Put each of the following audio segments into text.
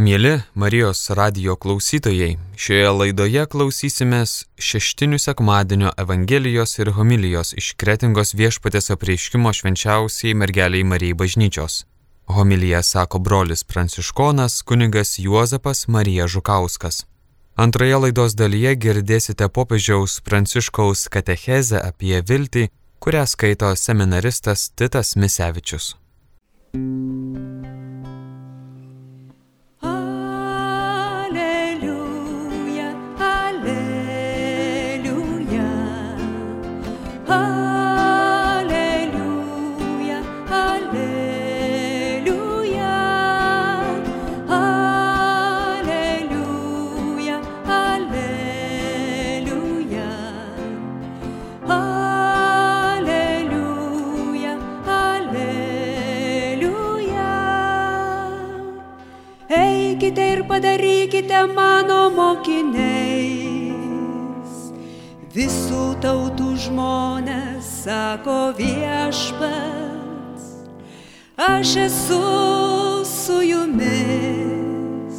Mėly Marijos radio klausytojai, šioje laidoje klausysimės šeštinių sekmadienio Evangelijos ir homilijos iš Kretingos viešpatės apreiškimo švenčiausiai mergeliai Marijai bažnyčios. Homilyje sako brolis pranciškonas kunigas Juozapas Marija Žukauskas. Antroje laidos dalyje girdėsite popiežiaus pranciškaus katechezę apie viltį, kurią skaito seminaristas Titas Misevičius. Padarykite mano mokiniais. Visų tautų žmonės sako viešpats, aš esu su jumis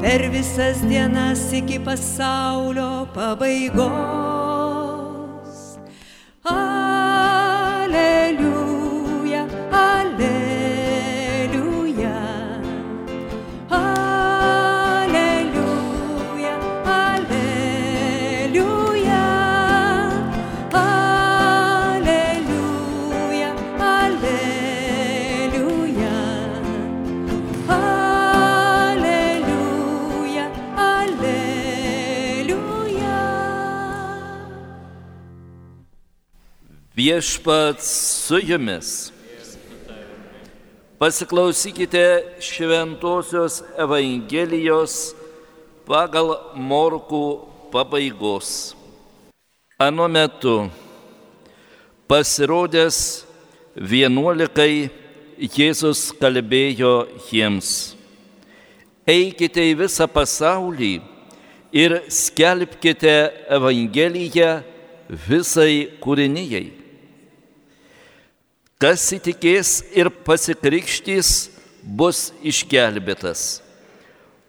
per visas dienas iki pasaulio pabaigos. Viešpats su jumis. Pasiklausykite Šventojios Evangelijos pagal Morkų pabaigos. Anu metu pasirodęs vienuolikai Jėzus kalbėjo jiems. Eikite į visą pasaulį ir skelbkite Evangeliją visai kūrinyjei. Kas įtikės ir pasikrikštys, bus išgelbėtas,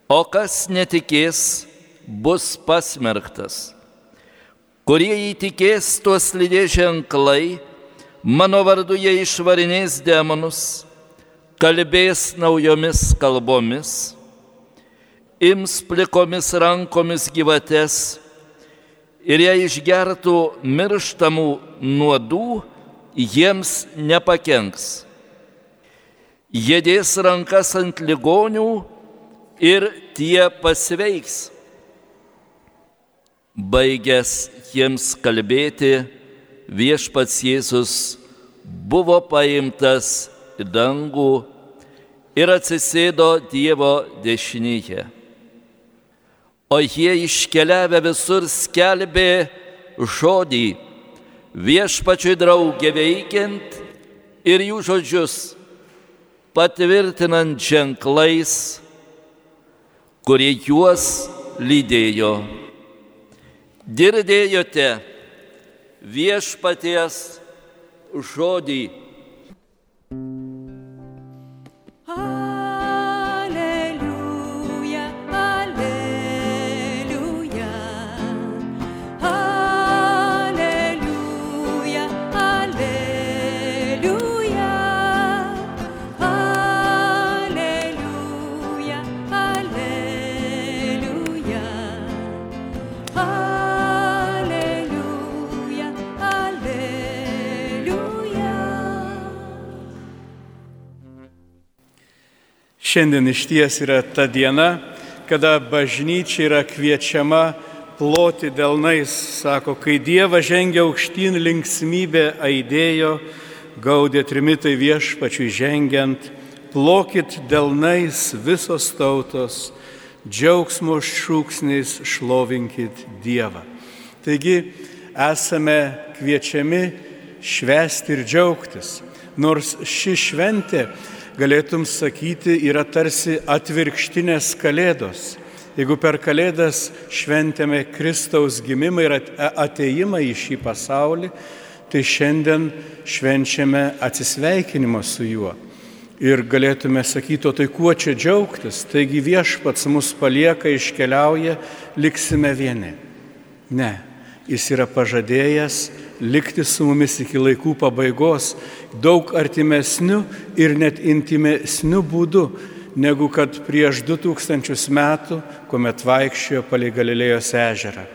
o kas netikės, bus pasmerktas. Kurie įtikės tuos lydės ženklai, mano vardu jie išvarinės demonus, kalbės naujomis kalbomis, ims plikomis rankomis gyvates ir jei išgertų mirštamų nuodų, jiems nepakenks. Jie dės rankas ant ligonių ir tie pasveiks. Baigęs jiems kalbėti, viešpats Jėzus buvo paimtas į dangų ir atsisėdo Dievo dešinėje. O jie iškeliavę visur skelbė žodį viešpačiui draugė veikiant ir jų žodžius patvirtinant ženklais, kurie juos lydėjo. Girdėjote viešpaties žodį. Šiandien iš ties yra ta diena, kada bažnyčia yra kviečiama ploti delnais, sako, kai Dievas žengia aukštyn linksmybė aidėjo, gaudė trimitai viešpačiui žengiant, plokit delnais visos tautos, džiaugsmo šūksniais šlovinkit Dievą. Taigi esame kviečiami švesti ir džiaugtis, nors ši šventė galėtum sakyti, yra tarsi atvirkštinės kalėdos. Jeigu per kalėdas šventėme Kristaus gimimą ir ateimą į šį pasaulį, tai šiandien švenčiame atsisveikinimą su juo. Ir galėtume sakyti, o tai kuo čia džiaugtis? Taigi viešpats mus palieka, iškeliauja, liksime vieni. Ne, jis yra pažadėjęs likti su mumis iki laikų pabaigos, daug artimesnių ir net intimesnių būdų, negu kad prieš 2000 metų, kuomet vaikščiojo palei Galilėjos ežerą.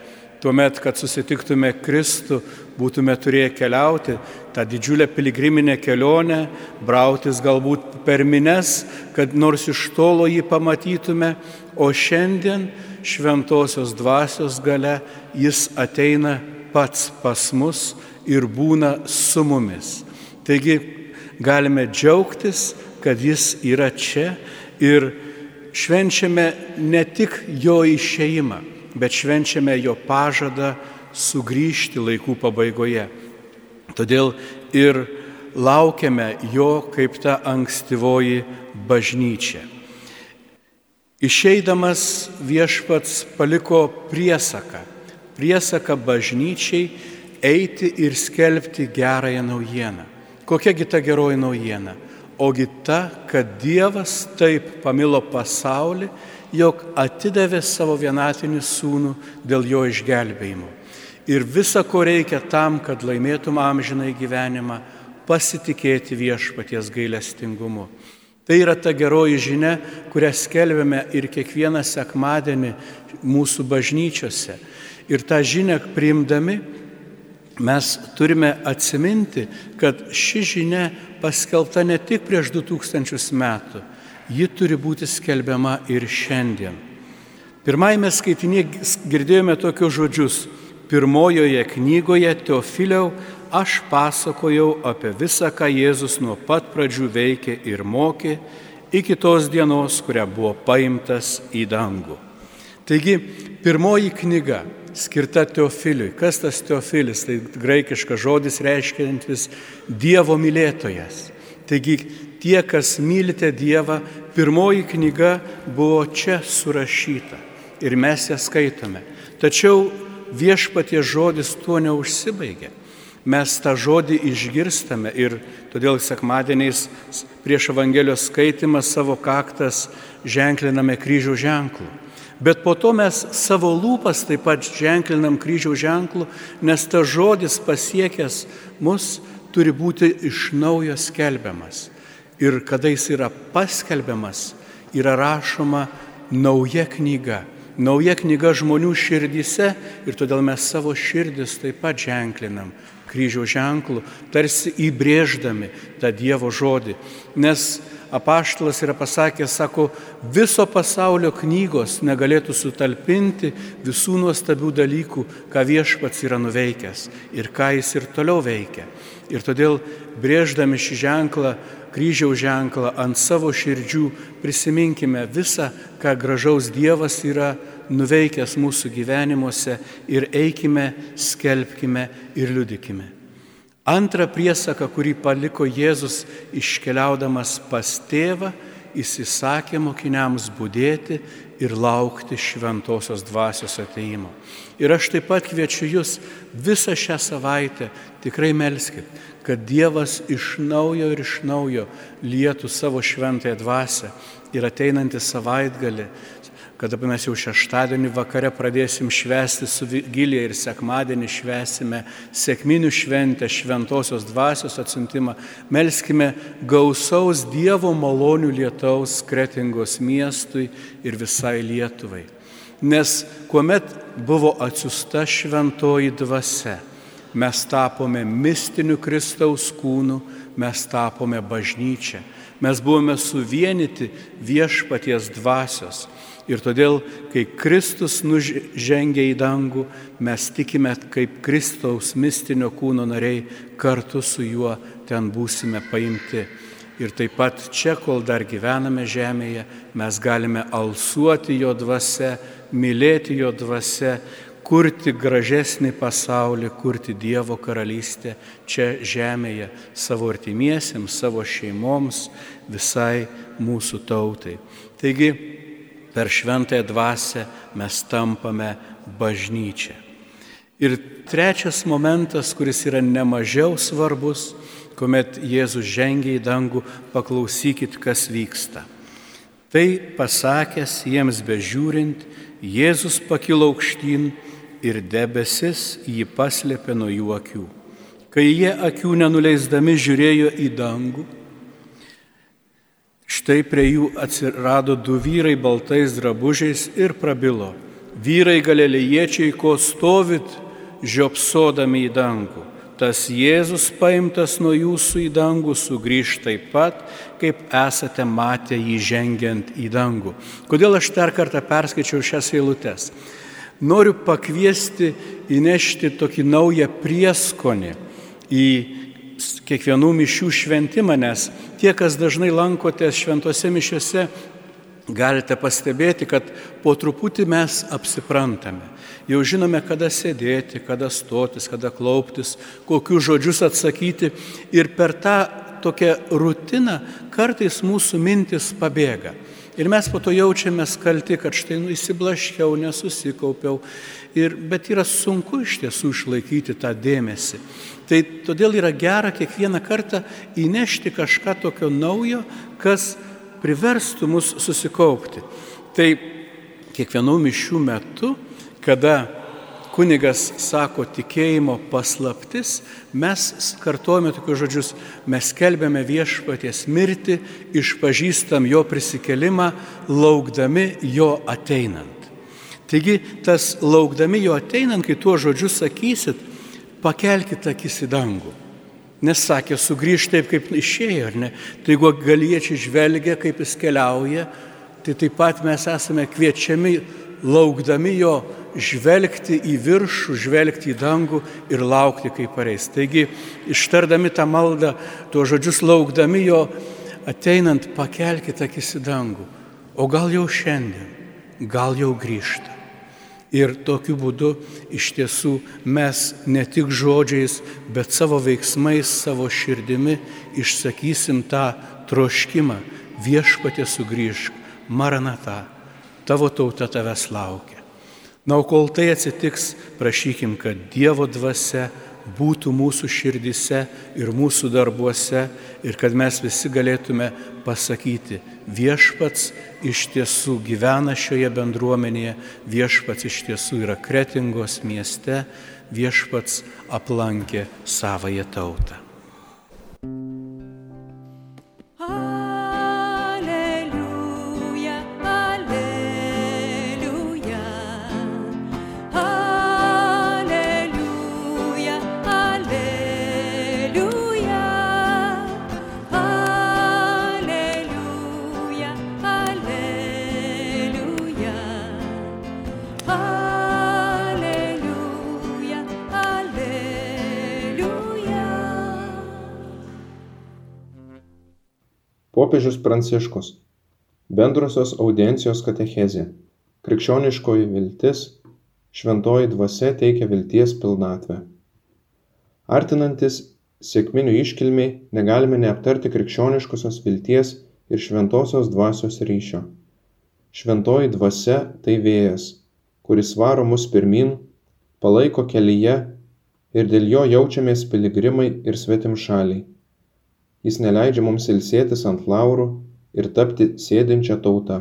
Tuomet, kad susitiktume Kristų, būtume turėję keliauti tą didžiulę piligriminę kelionę, brautis galbūt per mines, kad nors iš tolo jį pamatytume, o šiandien šventosios dvasios gale jis ateina pats pas mus ir būna su mumis. Taigi galime džiaugtis, kad jis yra čia ir švenčiame ne tik jo išeimą, bet švenčiame jo pažadą sugrįžti laikų pabaigoje. Todėl ir laukiame jo kaip ta ankstyvoji bažnyčia. Išeidamas viešpats paliko priesaką, priesaką bažnyčiai eiti ir skelbti gerąją naujieną. Kokiagi ta geroji naujiena? Ogi ta, kad Dievas taip pamilo pasaulį, jog atidavė savo vienatinį sūnų dėl jo išgelbėjimo. Ir visa, ko reikia tam, kad laimėtum amžinai gyvenimą, pasitikėti viešpaties gailestingumu. Tai yra ta geroji žinia, kurią skelbėme ir kiekvieną sekmadienį mūsų bažnyčiose. Ir tą žinią priimdami mes turime atsiminti, kad ši žinia paskelbta ne tik prieš 2000 metų, ji turi būti skelbiama ir šiandien. Pirmajame skaitinėje girdėjome tokius žodžius. Pirmojoje knygoje Teofiliau aš pasakojau apie visą, ką Jėzus nuo pat pradžių veikė ir mokė, iki tos dienos, kuria buvo paimtas į dangų. Taigi, pirmoji knyga skirta Teofiliui. Kas tas Teofilis? Tai graikiškas žodis reiškiantis Dievo mylėtojas. Taigi tie, kas mylite Dievą, pirmoji knyga buvo čia surašyta ir mes ją skaitome. Tačiau viešpatie žodis tuo neužsibaigia. Mes tą žodį išgirstame ir todėl sekmadieniais prieš Evangelijos skaitimą savo kaktas ženkliname kryžiaus ženklų. Bet po to mes savo lūpas taip pat ženklinam kryžiaus ženklų, nes tas žodis pasiekęs mus turi būti iš naujo skelbiamas. Ir kada jis yra paskelbiamas, yra rašoma nauja knyga. Nauja knyga žmonių širdyse ir todėl mes savo širdis taip pat ženklinam kryžiaus ženklų, tarsi įbrėždami tą Dievo žodį. Nes apaštalas yra pasakęs, sako, viso pasaulio knygos negalėtų sutalpinti visų nuostabių dalykų, ką viešpats yra nuveikęs ir ką jis ir toliau veikia. Ir todėl brėždami šį ženklą, kryžiaus ženklą ant savo širdžių, prisiminkime visą, ką gražaus Dievas yra nuveikęs mūsų gyvenimuose ir eikime, skelbkime ir liudykime. Antra priesaka, kurį paliko Jėzus iškeliaudamas pas tėvą, jis įsakė mokiniams būdėti ir laukti šventosios dvasios ateimo. Ir aš taip pat kviečiu jūs visą šią savaitę tikrai melskit, kad Dievas iš naujo ir iš naujo lietų savo šventąją dvasę ir ateinantį savaitgalį kada mes jau šeštadienį vakare pradėsim švęsti su Vigilija ir sekmadienį švęsime sėkminių šventę, šventosios dvasios atsintimą, melskime gausaus Dievo malonių lietaus kretingos miestui ir visai Lietuvai. Nes kuomet buvo atsiusta šventoji dvasia, mes tapome mistiniu Kristaus kūnu, mes tapome bažnyčia, mes buvome suvienyti viešpaties dvasios. Ir todėl, kai Kristus nužengia į dangų, mes tikime, kaip Kristaus mistinio kūno nariai kartu su juo ten būsime paimti. Ir taip pat čia, kol dar gyvename žemėje, mes galime alsuoti jo dvasia, mylėti jo dvasia, kurti gražesnį pasaulį, kurti Dievo karalystę čia žemėje savo artimiesiems, savo šeimoms, visai mūsų tautai. Taigi, per šventąją dvasę mes tampame bažnyčia. Ir trečias momentas, kuris yra nemažiau svarbus, kuomet Jėzus žengia į dangų, paklausykit, kas vyksta. Tai pasakęs jiems bežiūrint, Jėzus pakilo aukštyn ir debesis jį paslėpė nuo jų akių. Kai jie akių nenuleisdami žiūrėjo į dangų, štai prie jų atsirado du vyrai baltais drabužiais ir prabilo. Vyrai galilėjiečiai, ko stovit, žiopsodami į dangų tas Jėzus paimtas nuo jūsų į dangų sugrįž taip pat, kaip esate matę jį žengiant į dangų. Kodėl aš dar kartą perskaičiau šias eilutes? Noriu pakviesti įnešti tokį naują prieskonį į kiekvienų mišių šventimą, nes tie, kas dažnai lankotės šventose mišiuose, galite pastebėti, kad po truputį mes apsiprantame. Jau žinome, kada sėdėti, kada stotis, kada klauptis, kokius žodžius atsakyti. Ir per tą tokią rutiną kartais mūsų mintis pabėga. Ir mes po to jaučiamės kalti, kad štai nu įsiblaškiau, nesusikaupiau. Ir, bet yra sunku iš tiesų išlaikyti tą dėmesį. Tai todėl yra gera kiekvieną kartą įnešti kažką tokio naujo, kas priverstų mus susikaupti. Tai kiekvienų mišių metu kada kunigas sako tikėjimo paslaptis, mes kartuojame tokius žodžius, mes kelbėme viešpaties mirtį, išpažįstam jo prisikelimą, laukdami jo ateinant. Taigi tas laukdami jo ateinant, kai tuo žodžiu sakysit, pakelkite akis į dangų. Nes sakė, sugrįž taip, kaip išėjo, ar ne? Tai jeigu galiečiai žvelgia, kaip jis keliauja, tai taip pat mes esame kviečiami laukdami jo žvelgti į viršų, žvelgti į dangų ir laukti, kaip pareis. Taigi, ištardami tą maldą, tuos žodžius laukdami jo, ateinant, pakelkite akis į dangų. O gal jau šiandien, gal jau grįžta. Ir tokiu būdu iš tiesų mes ne tik žodžiais, bet savo veiksmais, savo širdimi išsakysim tą troškimą viešpatė sugrįžk, maranata tavo tauta tavęs laukia. Na, o kol tai atsitiks, prašykim, kad Dievo dvasia būtų mūsų širdise ir mūsų darbuose ir kad mes visi galėtume pasakyti, viešpats iš tiesų gyvena šioje bendruomenėje, viešpats iš tiesų yra kretingos mieste, viešpats aplankė savoje tautą. Popiežius Pranciškus. Bendrosios audiencijos katechezė. Krikščioniškoji viltis. Šventoji dvasia teikia vilties pilnatvę. Artinantis sėkminių iškilmiai negalime neaptarti krikščioniškosios vilties ir šventosios dvasios ryšio. Šventoji dvasia tai vėjas, kuris varo mus pirmin, palaiko kelyje ir dėl jo jaučiamės piligrimai ir svetim šaliai jis neleidžia mums ilsėtis ant laurų ir tapti sėdinčia tauta.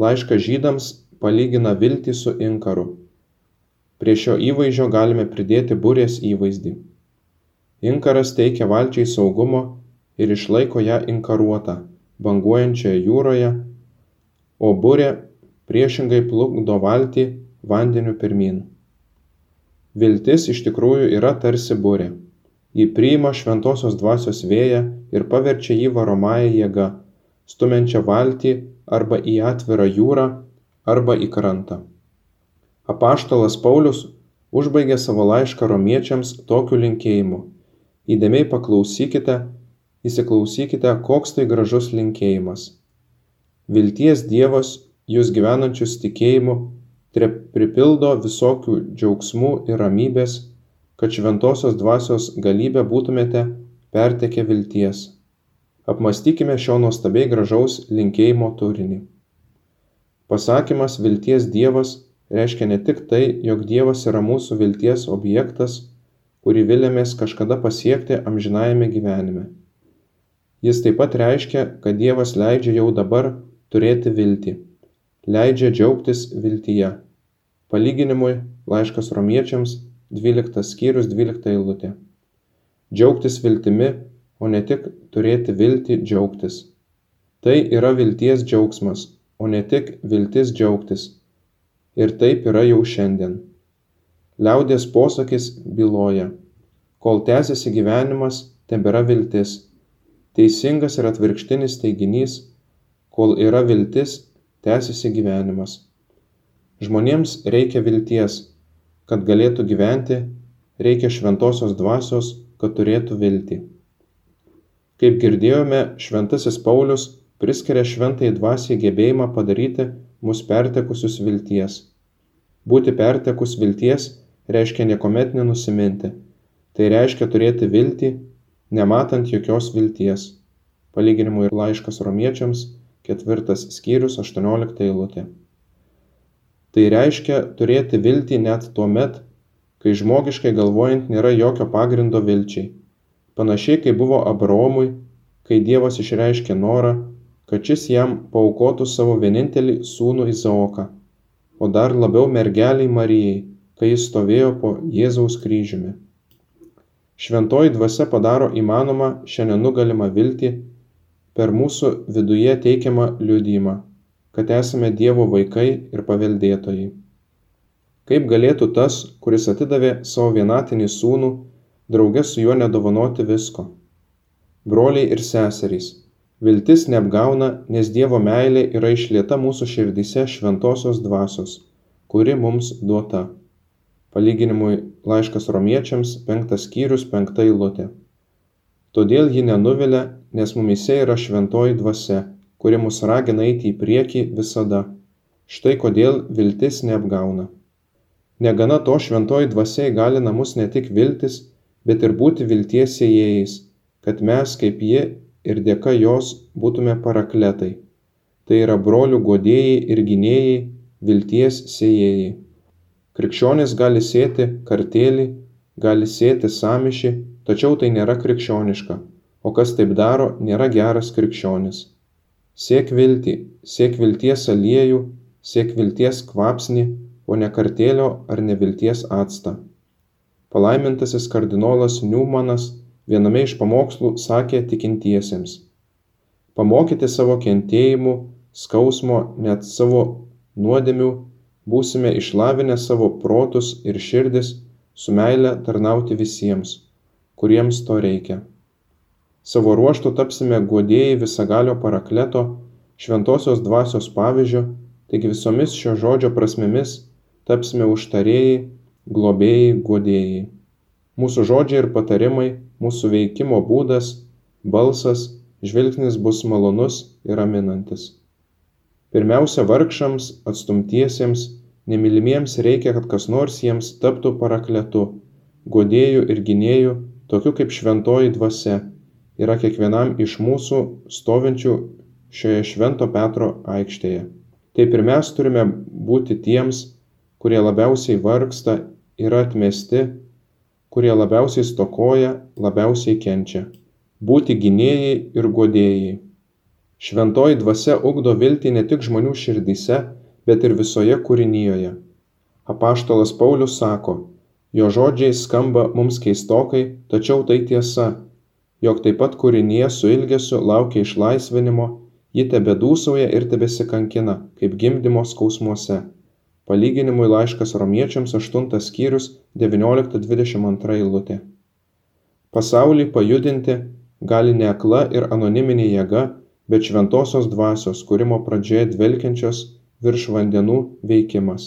Laiškas žydams palygina viltį su inkaru. Prie šio įvaizdžio galime pridėti burės įvaizdį. Inkaras teikia valčiai saugumo ir išlaiko ją inkaruotą, banguojančioje jūroje, o burė priešingai plukdo valtį vandeniu pirmin. Viltis iš tikrųjų yra tarsi burė ji priima šventosios dvasios vėją ir paverčia jį varomąja jėga stumiančia valtį arba į atvirą jūrą arba į krantą. Apaštalas paulius užbaigė savo laišką romiečiams tokiu linkėjimu. Įdėmiai paklausykite įsiklausykite koks tai gražus linkėjimas. Vilties dievas jūs gyvenančius tikėjimu pripildo visokių džiaugsmų ir ramybės kad šventosios dvasios galybe būtumėte pertekę vilties. Apmastykime šio nuostabiai gražaus linkėjimo turinį. Pasakymas vilties Dievas reiškia ne tik tai, jog Dievas yra mūsų vilties objektas, kurį vilėmės kažkada pasiekti amžinajame gyvenime. Jis taip pat reiškia, kad Dievas leidžia jau dabar turėti viltį, leidžia džiaugtis viltyje. Palyginimui laiškas romiečiams 12 skyrius 12 eilutė. Džiaugtis viltimi, o ne tik turėti viltį džiaugtis. Tai yra vilties džiaugsmas, o ne tik viltis džiaugtis. Ir taip yra jau šiandien. Liaudės posakis byloja, kol tęsiasi gyvenimas, tebėra viltis. Teisingas ir atvirkštinis teiginys, kol yra viltis, tęsiasi gyvenimas. Žmonėms reikia vilties, kad galėtų gyventi, reikia šventosios dvasios, kad turėtų viltį. Kaip girdėjome, šventasis Paulius priskiria šventai dvasiai gebėjimą padaryti mus pertekusius vilties. Būti pertekus vilties reiškia niekuomet nenusiminti. Tai reiškia turėti viltį, nematant jokios vilties. Palyginimų ir laiškas romiečiams, ketvirtas skyrius, 18 eilutė. Tai reiškia turėti viltį net tuo met, kai žmogiškai galvojant nėra jokio pagrindo vilčiai. Panašiai kaip buvo Abraomui, kai Dievas išreiškė norą, kad šis jam paukotų savo vienintelį sūnų Izaoką, o dar labiau mergeliai Marijai, kai jis stovėjo po Jėzaus kryžiumi. Šventoji dvasia padaro įmanoma šią nenugalimą viltį per mūsų viduje teikiamą liudymą, kad esame Dievo vaikai ir paveldėtojai. Kaip galėtų tas, kuris atidavė savo vienatinį sūnų, draugė su juo nedovanoti visko? Broliai ir seserys, viltis neapgauna, nes Dievo meilė yra išlieta mūsų širdyse šventosios dvasios, kuri mums duota. Palyginimui laiškas romiečiams penktas skyrius penkta eilutė. Todėl ji nenuvilia, nes mumise yra šventoji dvasia, kuri mus ragina eiti į priekį visada. Štai kodėl viltis neapgauna. Negana to šventoji dvasia įgalina mus ne tik viltis, bet ir būti vilties siejėjais, kad mes kaip ji ir dėka jos būtume parakletai. Tai yra brolių godėjai ir gynėjai, vilties siejėjai. Krikščionis gali sėti kartėlį, gali sėti sąmyšį, tačiau tai nėra krikščioniška, o kas taip daro, nėra geras krikščionis. Siek viltį, siek vilties aliejų, siek vilties kvapsnį, o ne kartėlio ar nevilties actą. Palaimintasis kardinolas Niumanas viename iš pamokslų sakė tikintiesiems. Pamokyti savo kentėjimų, skausmo, net savo nuodėmių būsime išlavinę savo protus ir širdis su meile tarnauti visiems, kuriems to reikia. Savo ruoštų tapsime godėjai visagalio parakleto, šventosios dvasios pavyzdžio, taigi visomis šio žodžio prasmėmis tapsime užtarėjai, globėjai, godėjai. Mūsų žodžiai ir patarimai, mūsų veikimo būdas, balsas, žvilgsnis bus malonus ir raminantis. Pirmiausia, vargšams, atstumtiesiems, nemylimiems reikia kad kas nors jiems taptų parakletu guodėju ir gynėju tokiu kaip šventoji dvasia yra kiekvienam iš mūsų stovinčių šioje švento petro aikštėje. Taip ir mes turime būti tiems kurie labiausiai vargsta yra atmesti kurie labiausiai stokoja labiausiai kenčia. Būti gynėjai ir guodėjai šventoji dvasia ugdo viltį ne tik žmonių širdyse bet ir visoje kūrinijoje. Apaštalas Paulius sako, jo žodžiai skamba mums keistokai, tačiau tai tiesa, jog taip pat kūrinyje su ilgesiu laukia išlaisvinimo, ji tebe dūsauja ir tebesikankina, kaip gimdymo skausmuose. Palyginimui laiškas romiečiams 8 skyrius 19-22 eilutė. Pasaulį pajudinti gali ne akla ir anoniminė jėga, bet šventosios dvasios kūrimo pradžioje dvelkiančios virš vandenų veikimas.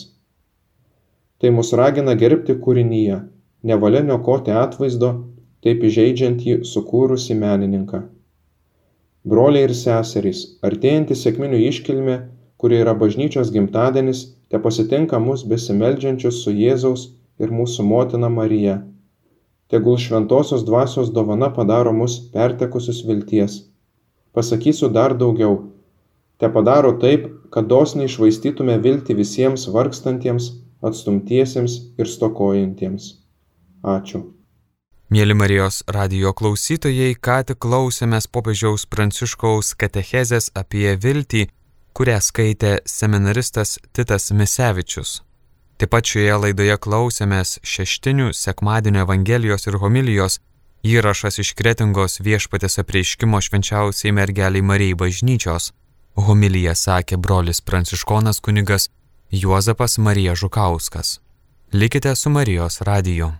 Tai mus ragina gerbti kūrinyje, nevalia niokoti atvaizdo, taip įžeidžiant jį sukūrusi menininką. Broliai ir seserys, artėjantį sėkminių iškilmė, kuri yra bažnyčios gimtadienis, te pasitinka mus besimeldžiančius su Jėzaus ir mūsų motina Marija. Tegul šventosios dvasios dovana padaro mus pertekusius vilties. Pasakysiu dar daugiau, tepadaro taip kad dosniai švaistytume viltį visiems vargstantiems atstumtiesiems ir stokojantiems ačiū Mėly Marijos radio klausytojai, ką tik klausėmės popiežiaus Pranciškaus katechezės apie viltį, kurią skaitė seminaristas Titas Misevičius. Taip pat šioje laidoje klausėmės šeštinių sekmadienio Evangelijos ir homilijos įrašas iš Kretingos viešpatės apreiškimo švenčiausiai mergeliai Marijai bažnyčios. Homilija sakė brolis pranciškonas kunigas Juozapas Marija Žukauskas. Likite su Marijos radiju.